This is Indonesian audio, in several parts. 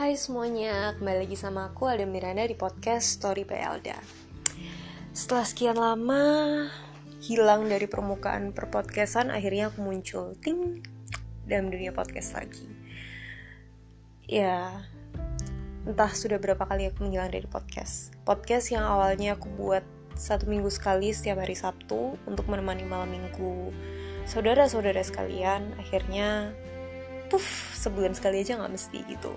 Hai semuanya, kembali lagi sama aku Alda Miranda di podcast Story by Alda Setelah sekian lama hilang dari permukaan perpodcastan Akhirnya aku muncul, ting, dalam dunia podcast lagi. Ya, entah sudah berapa kali aku menghilang dari podcast. Podcast yang awalnya aku buat satu minggu sekali setiap hari Sabtu Untuk menemani malam minggu saudara-saudara sekalian Akhirnya puff sebulan sekali aja nggak mesti gitu.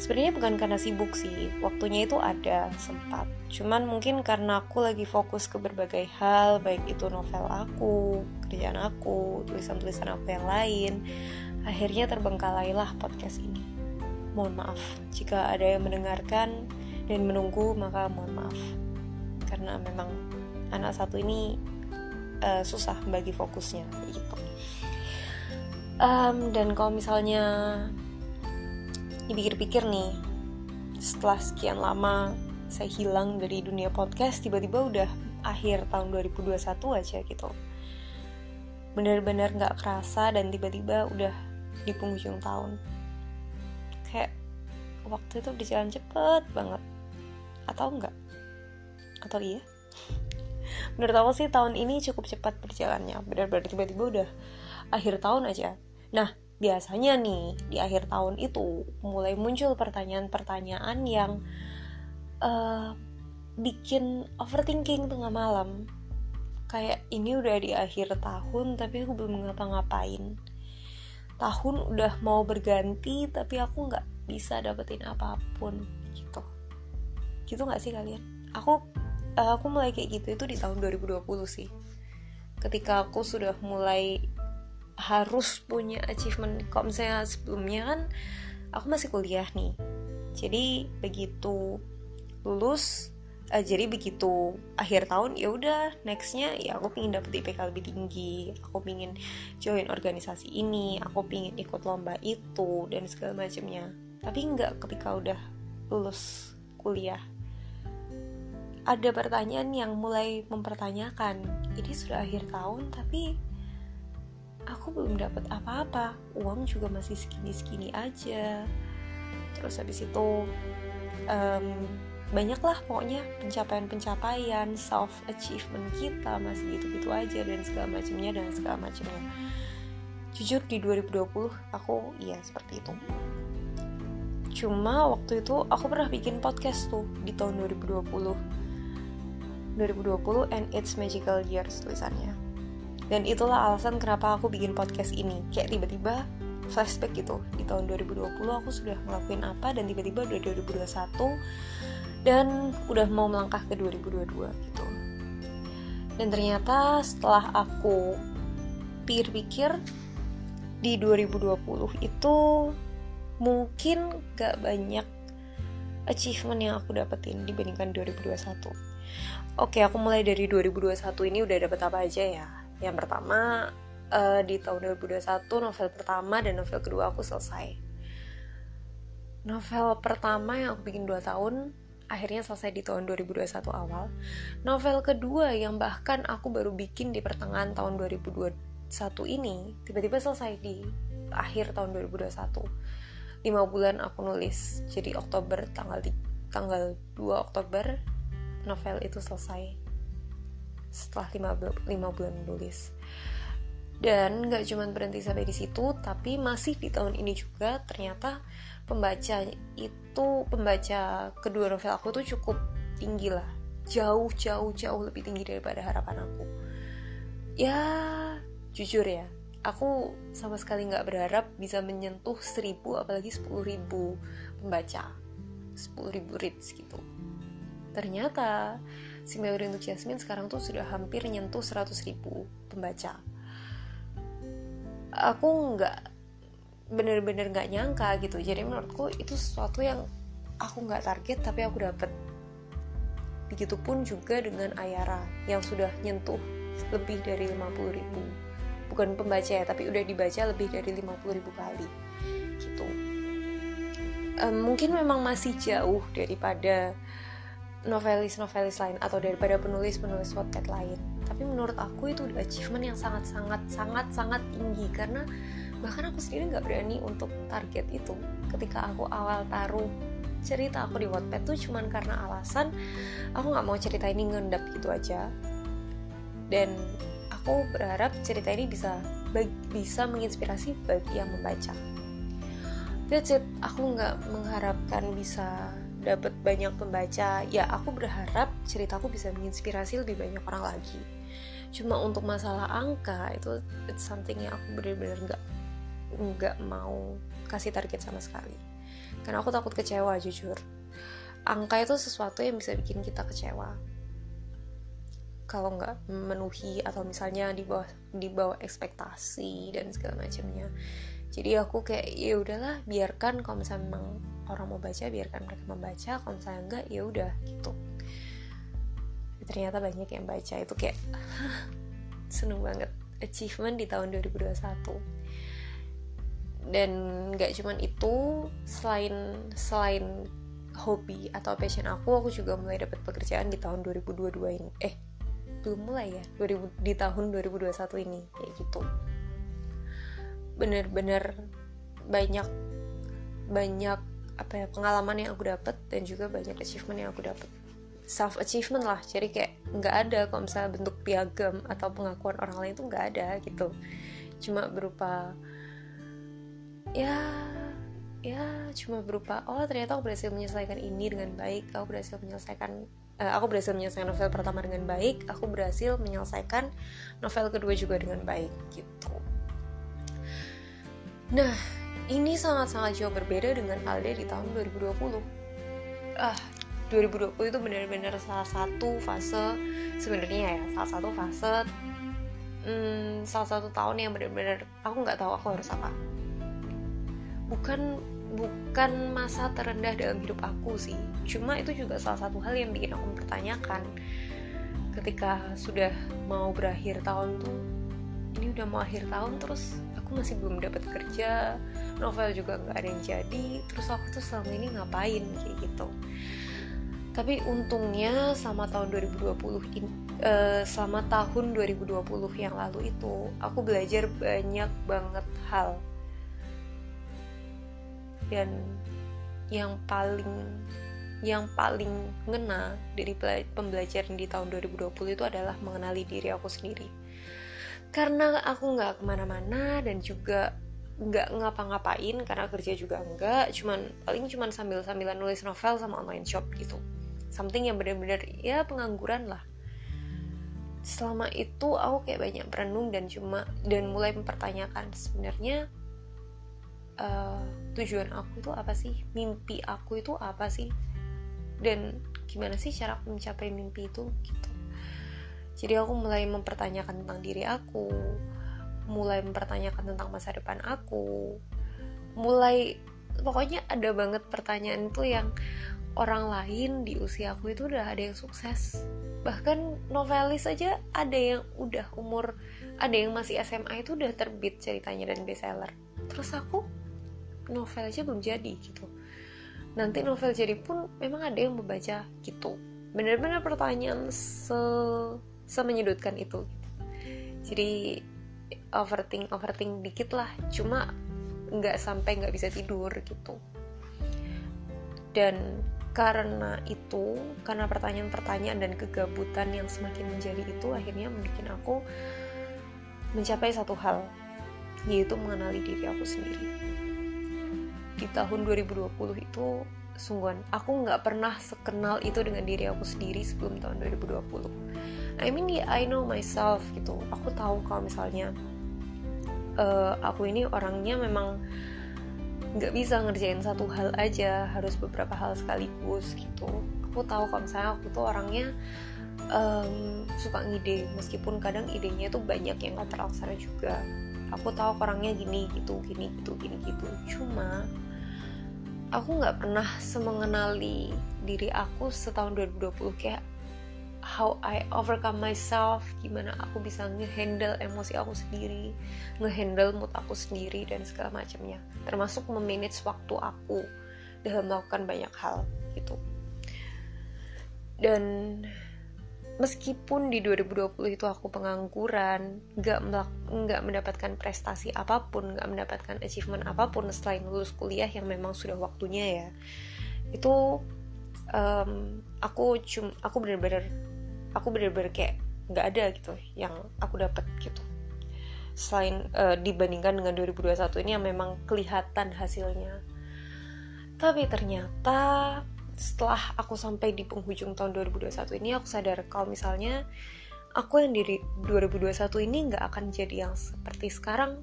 Sebenarnya bukan karena sibuk sih waktunya itu ada sempat. Cuman mungkin karena aku lagi fokus ke berbagai hal baik itu novel aku kerjaan aku tulisan-tulisan aku yang lain akhirnya terbengkalailah podcast ini. Mohon maaf jika ada yang mendengarkan dan menunggu maka mohon maaf. Karena memang anak satu ini uh, susah bagi fokusnya gitu um, dan kalau misalnya dipikir-pikir nih setelah sekian lama saya hilang dari dunia podcast tiba-tiba udah akhir tahun 2021 aja gitu. Bener-bener nggak kerasa dan tiba-tiba udah di penghujung tahun. Kayak waktu itu berjalan cepet banget. Atau enggak atau iya? Menurut aku sih tahun ini cukup cepat berjalannya. Benar-benar tiba-tiba udah akhir tahun aja Nah, biasanya nih di akhir tahun itu mulai muncul pertanyaan-pertanyaan yang uh, bikin overthinking tengah malam. Kayak ini udah di akhir tahun tapi aku belum ngapa-ngapain. Tahun udah mau berganti tapi aku nggak bisa dapetin apa pun gitu. Gitu nggak sih kalian? Aku uh, aku mulai kayak gitu itu di tahun 2020 sih. Ketika aku sudah mulai harus punya achievement. Kalau misalnya sebelumnya kan aku masih kuliah nih. Jadi begitu lulus uh, jadi begitu akhir tahun ya udah nextnya ya aku pingin dapet IPK lebih tinggi. Aku pingin join organisasi ini aku pingin ikut lomba itu dan segala macamnya. Tapi nggak ketika udah lulus kuliah. Ada pertanyaan yang mulai mempertanyakan ini sudah akhir tahun tapi aku belum dapat apa-apa. Uang juga masih segini-segini aja. Terus habis itu um, banyak lah pokoknya pencapaian-pencapaian self achievement kita masih gitu-gitu aja dan segala macamnya dan segala macamnya. Jujur di 2020 aku iya seperti itu. Cuma waktu itu aku pernah bikin podcast tuh di tahun 2020 2020 and its magical years tulisannya dan itulah alasan kenapa aku bikin podcast ini. Kayak tiba-tiba flashback gitu. Di tahun 2020 aku sudah ngelakuin apa dan tiba-tiba udah 2021 dan udah mau melangkah ke 2022 gitu. Dan ternyata setelah aku pikir-pikir di 2020 itu mungkin gak banyak achievement yang aku dapetin dibandingkan 2021 Oke, aku mulai dari 2021 ini udah dapet apa aja ya yang pertama uh, di tahun 2021 novel pertama dan novel kedua aku selesai. Novel pertama yang aku bikin 2 tahun akhirnya selesai di tahun 2021 awal. Novel kedua yang bahkan aku baru bikin di pertengahan tahun 2021 ini tiba-tiba selesai di akhir tahun 2021. 5 bulan aku nulis. Jadi Oktober tanggal tanggal 2 Oktober novel itu selesai setelah lima, lima bulan menulis. Dan nggak cuma berhenti sampai di situ tapi masih di tahun ini juga ternyata pembaca itu pembaca kedua novel aku tuh cukup tinggi lah. Jauh jauh jauh lebih tinggi daripada harapan aku. Ya jujur ya aku sama sekali nggak berharap bisa menyentuh seribu apalagi sepuluh ribu pembaca. Sepuluh ribu reads gitu. Ternyata si Melody untuk Jasmine sekarang tuh sudah hampir nyentuh 100 ribu pembaca. Aku nggak bener-bener nggak nyangka gitu. Jadi menurutku itu sesuatu yang aku nggak target tapi aku dapet. Begitupun juga dengan Ayara yang sudah nyentuh lebih dari 50 ribu. Bukan pembaca ya tapi udah dibaca lebih dari 50 ribu kali. Gitu. Um, mungkin memang masih jauh daripada novelis-novelis lain atau daripada penulis-penulis Wattpad lain. Tapi menurut aku itu udah achievement yang sangat-sangat sangat-sangat tinggi. Karena bahkan aku sendiri nggak berani untuk target itu. Ketika aku awal taruh cerita aku di Wattpad tuh cuman karena alasan aku nggak mau cerita ini ngendap gitu aja. Dan aku berharap cerita ini bisa bisa menginspirasi bagi yang membaca. That's it. Aku nggak mengharapkan bisa dapat banyak pembaca ya aku berharap ceritaku bisa menginspirasi lebih banyak orang lagi. Cuma untuk masalah angka itu it's something yang aku benar-benar nggak nggak mau kasih target sama sekali. Karena aku takut kecewa jujur. Angka itu sesuatu yang bisa bikin kita kecewa. Kalau nggak memenuhi atau misalnya di bawah di bawah ekspektasi dan segala macamnya. Jadi aku kayak ya udahlah biarkan kalau misalnya memang orang mau baca biarkan mereka membaca kalau misalnya enggak ya udah gitu. Ternyata banyak yang baca itu kayak seneng banget. Achievement di tahun 2021 dan nggak cuman itu selain selain hobi atau passion aku aku juga mulai dapat pekerjaan di tahun 2022 ini. Eh belum mulai ya 2000, di tahun 2021 ini kayak gitu. Bener-bener banyak banyak apa ya pengalaman yang aku dapat dan juga banyak achievement yang aku dapat self achievement lah jadi kayak nggak ada kalau misalnya bentuk piagam atau pengakuan orang lain itu nggak ada gitu. Cuma berupa ya ya cuma berupa oh ternyata aku berhasil menyelesaikan ini dengan baik aku berhasil menyelesaikan uh, aku berhasil menyelesaikan novel pertama dengan baik aku berhasil menyelesaikan novel kedua juga dengan baik gitu. Nah ini sangat-sangat jauh berbeda dengan Alde di tahun 2020 ah 2020 itu benar-benar salah satu fase sebenarnya ya salah satu fase hmm, salah satu tahun yang benar-benar aku nggak tahu aku harus apa. Bukan bukan masa terendah dalam hidup aku sih. Cuma itu juga salah satu hal yang bikin aku mempertanyakan ketika sudah mau berakhir tahun tuh. Ini udah mau akhir tahun terus aku masih belum dapat kerja novel juga nggak ada yang jadi terus aku tuh selama ini ngapain kayak gitu. Tapi untungnya sama tahun 2020 ini uh, selama tahun 2020 yang lalu itu aku belajar banyak banget hal. Dan yang paling yang paling ngena dari pembelajaran di tahun 2020 itu adalah mengenali diri aku sendiri karena aku nggak ke mana-mana dan juga nggak ngapa-ngapain karena kerja juga enggak cuman paling cuman sambil-sambilan nulis novel sama online shop gitu. Something yang bener-bener ya pengangguran lah. Selama itu aku kayak banyak berenung dan cuma dan mulai mempertanyakan sebenarnya uh, tujuan aku itu apa sih? Mimpi aku itu apa sih? Dan gimana sih cara aku mencapai mimpi itu gitu jadi aku mulai mempertanyakan tentang diri aku mulai mempertanyakan tentang masa depan aku mulai pokoknya ada banget pertanyaan itu yang orang lain di usia aku itu udah ada yang sukses. Bahkan novelis aja ada yang udah umur ada yang masih SMA itu udah terbit ceritanya dan bestseller. Terus aku novel aja belum jadi gitu. Nanti novel jadi pun memang ada yang membaca gitu. Bener-bener pertanyaan se semenyudutkan itu. Jadi overthink overthink dikit lah. Cuma nggak sampai nggak bisa tidur gitu. Dan karena itu karena pertanyaan-pertanyaan dan kegabutan yang semakin menjadi itu akhirnya membuat aku mencapai satu hal yaitu mengenali diri aku sendiri. Di tahun 2020 itu sungguhan aku nggak pernah sekenal itu dengan diri aku sendiri sebelum tahun 2020 I mean yeah, I know myself gitu. Aku tahu kalau misalnya uh, aku ini orangnya memang nggak bisa ngerjain satu hal aja harus beberapa hal sekaligus gitu. Aku tahu kalau misalnya aku tuh orangnya um, suka ngide. Meskipun kadang idenya tuh banyak yang nggak terlaksana juga. Aku tahu orangnya gini gitu gini gitu gini gitu. Cuma aku nggak pernah semengenali diri aku setahun 2020 kayak how I overcome myself gimana aku bisa ngehandle emosi aku sendiri ngehandle mood aku sendiri dan segala macamnya. Termasuk memanage waktu aku dalam melakukan banyak hal gitu. Dan meskipun di 2020 itu aku pengangguran nggak nggak mendapatkan prestasi apa pun nggak mendapatkan achievement apa pun selain lulus kuliah yang memang sudah waktunya ya itu um, aku cum aku bener-bener aku bener-bener kayak nggak ada gitu yang aku dapat gitu. Selain uh, dibandingkan dengan 2021 ini yang memang kelihatan hasilnya. Tapi ternyata setelah aku sampai di penghujung tahun 2021 ini aku sadar kalau misalnya aku yang di 2021 ini nggak akan jadi yang seperti sekarang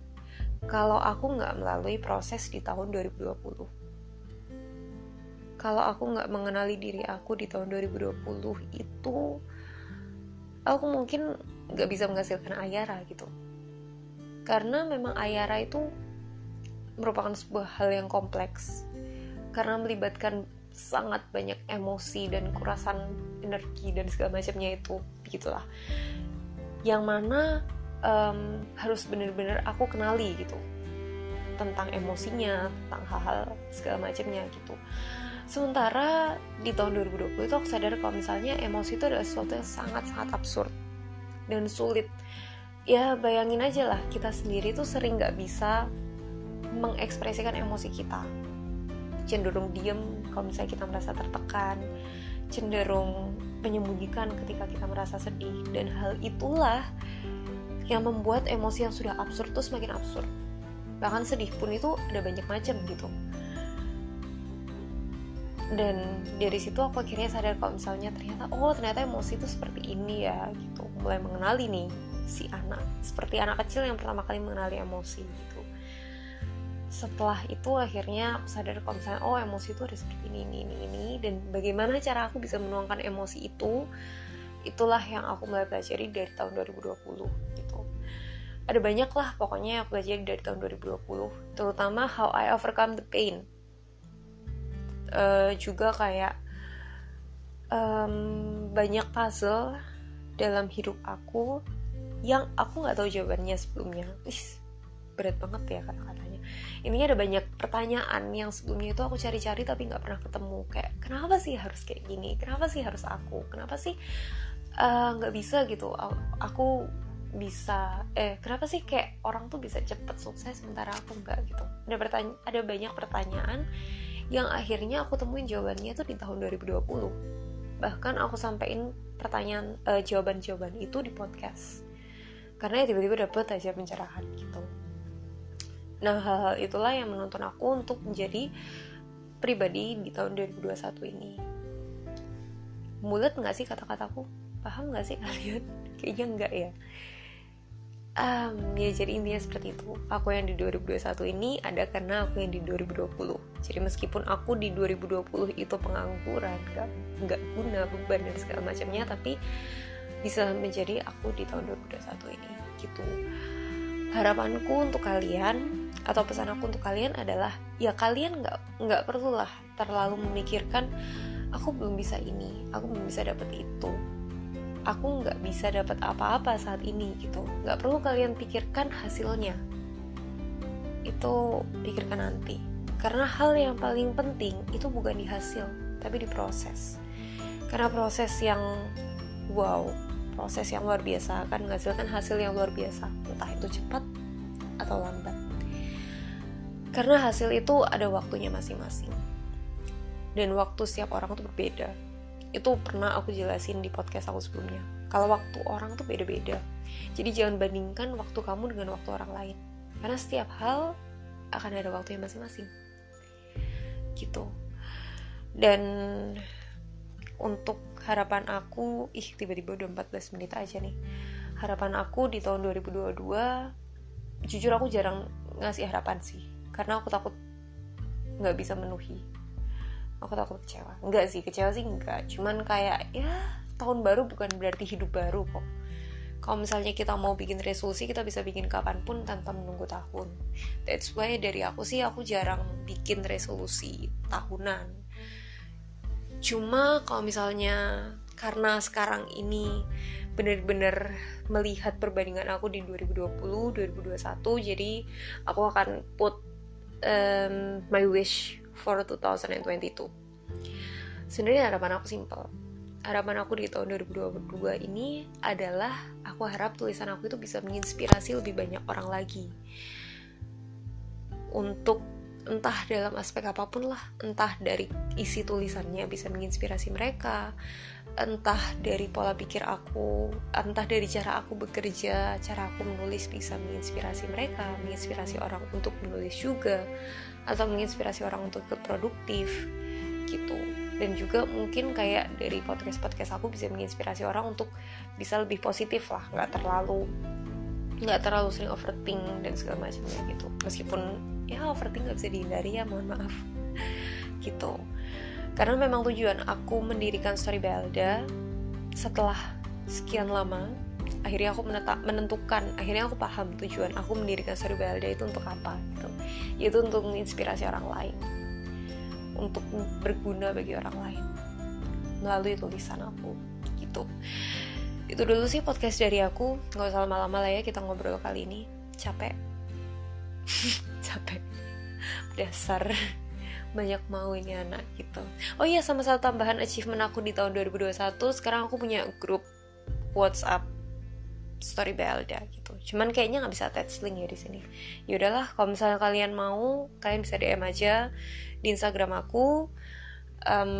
kalau aku nggak melalui proses di tahun 2020 kalau aku nggak mengenali diri aku di tahun 2020 itu aku mungkin nggak bisa menghasilkan ayara gitu. Karena memang ayara itu merupakan sebuah hal yang kompleks. Karena melibatkan sangat banyak emosi dan kurasan energi dan segala macamnya itu begitulah. Yang mana um, harus bener-bener aku kenali gitu tentang emosinya tentang hal-hal segala macamnya gitu sementara di tahun 2020 itu aku sadar kalau misalnya emosi itu adalah sesuatu yang sangat-sangat absurd dan sulit. Ya bayangin aja lah kita sendiri tuh sering nggak bisa mengekspresikan emosi kita. Cenderung diem kalau misalnya kita merasa tertekan cenderung menyembunyikan ketika kita merasa sedih. Dan hal itulah yang membuat emosi yang sudah absurd itu semakin absurd. Bahkan sedih pun itu ada banyak macam gitu dan dari situ aku akhirnya sadar kalau misalnya ternyata oh ternyata emosi itu seperti ini ya gitu. Mulai mengenali nih si anak seperti anak kecil yang pertama kali mengenali emosi gitu. Setelah itu akhirnya aku sadar kalau misalnya oh emosi itu ada seperti ini ini ini ini. Dan bagaimana cara aku bisa menuangkan emosi itu itulah yang aku mulai pelajari dari tahun 2020 gitu. Ada banyak lah pokoknya yang aku pelajari dari tahun 2020 terutama how I overcome the pain uh, juga kayak um, banyak puzzle dalam hidup aku yang aku nggak tahu jawabannya sebelumnya. Berat banget ya kata-kata ini ada banyak pertanyaan yang sebelumnya itu aku cari-cari tapi nggak pernah ketemu. Kayak kenapa sih harus kayak gini? Kenapa sih harus aku? Kenapa sih eh, nggak uh, bisa gitu? Aku bisa eh kenapa sih kayak orang tuh bisa cepet sukses sementara aku nggak gitu? Ada pertanya ada banyak pertanyaan yang akhirnya aku temuin jawabannya itu di tahun 2020 bahkan aku sampaikan pertanyaan uh, jawaban-jawaban itu di podcast karena ya tiba-tiba dapet aja pencerahan gitu Nah, hal-hal itulah yang menuntun aku untuk menjadi pribadi di tahun 2021 ini. Mulut nggak sih kata-kataku? Paham nggak sih kalian? Kayaknya enggak ya. Um, ya jadi intinya seperti itu Aku yang di 2021 ini ada karena aku yang di 2020 Jadi meskipun aku di 2020 itu pengangguran Gak, gak guna beban dan segala macamnya Tapi bisa menjadi aku di tahun 2021 ini Gitu. Harapanku untuk kalian atau pesan aku untuk kalian adalah ya kalian nggak nggak perlulah terlalu memikirkan aku belum bisa ini aku belum bisa dapat itu. Aku nggak bisa dapat apa-apa saat ini gitu. Nggak perlu kalian pikirkan hasilnya. Itu pikirkan nanti karena hal yang paling penting itu bukan di hasil tapi di proses. Karena proses yang wow proses yang luar biasa akan menghasilkan hasil yang luar biasa. Entah itu cepat atau lambat. Karena hasil itu ada waktunya masing-masing. Dan waktu setiap orang itu berbeda. Itu pernah aku jelasin di podcast aku sebelumnya. Kalau waktu orang tuh beda-beda. Jadi jangan bandingkan waktu kamu dengan waktu orang lain. Karena setiap hal akan ada waktu yang masing-masing gitu. Dan untuk harapan aku ih tiba-tiba udah 14 menit aja nih. Harapan aku di tahun 2022 jujur aku jarang ngasih harapan sih. Karena aku takut nggak bisa menuhi. Aku takut kecewa. Enggak sih kecewa sih enggak cuman kayak ya tahun baru bukan berarti hidup baru kok kalau misalnya kita mau bikin resolusi kita bisa bikin kapan pun tanpa menunggu tahun. That's why dari aku sih aku jarang bikin resolusi tahunan. Cuma kalau misalnya karena sekarang ini bener-bener melihat perbandingan aku di 2020 2021 jadi aku akan put um, my wish for 2022 sebenarnya harapan aku simple harapan aku di tahun 2022 ini adalah aku harap tulisan aku itu bisa menginspirasi lebih banyak orang lagi. Untuk entah dalam aspek apa pun lah entah dari isi tulisannya bisa menginspirasi mereka entah dari pola pikir aku entah dari cara aku bekerja cara aku menulis bisa menginspirasi mereka menginspirasi orang untuk menulis juga atau menginspirasi orang untuk ikut produktif gitu dan juga mungkin kayak dari podcast podcast aku bisa menginspirasi orang untuk bisa lebih positif lah nggak terlalu nggak terlalu sering overthink dan segala macamnya gitu. Meskipun ya overthink nggak bisa dihindari ya mohon maaf. Gitu. Karena memang tujuan aku mendirikan Story Belda setelah sekian lama akhirnya aku menentukan akhirnya aku paham tujuan aku mendirikan Story Belda itu untuk apa gitu. Itu untuk menginspirasi orang lain untuk berguna bagi orang lain melalui tulisan aku gitu. Itu dulu sih podcast dari aku. Nggak usah lama-lama lah ya kita ngobrol kali ini. Capek. Capek. Dasar. Banyak mau ini anak gitu. Oh iya sama satu tambahan achievement aku di tahun 2021 sekarang aku punya grup WhatsApp story Belda gitu. Cuman kayaknya nggak bisa attach link ya di sini. Yaudahlah kalau misalnya kalian mau kalian bisa DM aja di Instagram aku um,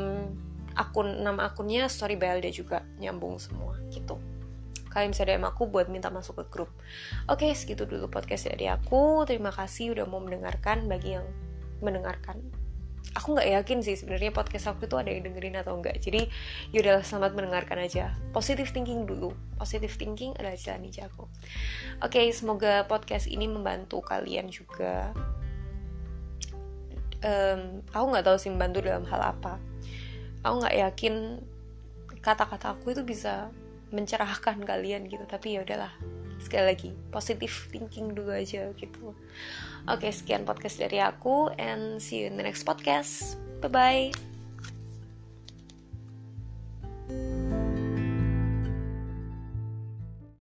akun nama akunnya Story Belda juga nyambung semua gitu. Kalian bisa DM aku buat minta masuk ke grup. Oke segitu dulu podcast dari aku. Terima kasih udah mau mendengarkan bagi yang mendengarkan. Aku nggak yakin sih sebenarnya podcast aku itu ada yang dengerin atau enggak jadi yaudahlah selamat mendengarkan aja. Positive thinking dulu. Positive thinking adalah jalan ninjaku oke semoga podcast ini membantu kalian juga um, aku nggak tahu sih membantu dalam hal apa. Aku nggak yakin kata-kata aku itu bisa mencerahkan kalian gitu. Tapi ya udahlah sekali lagi positif thinking dulu aja gitu. Oke okay, sekian podcast dari aku and see you in the next podcast. Bye bye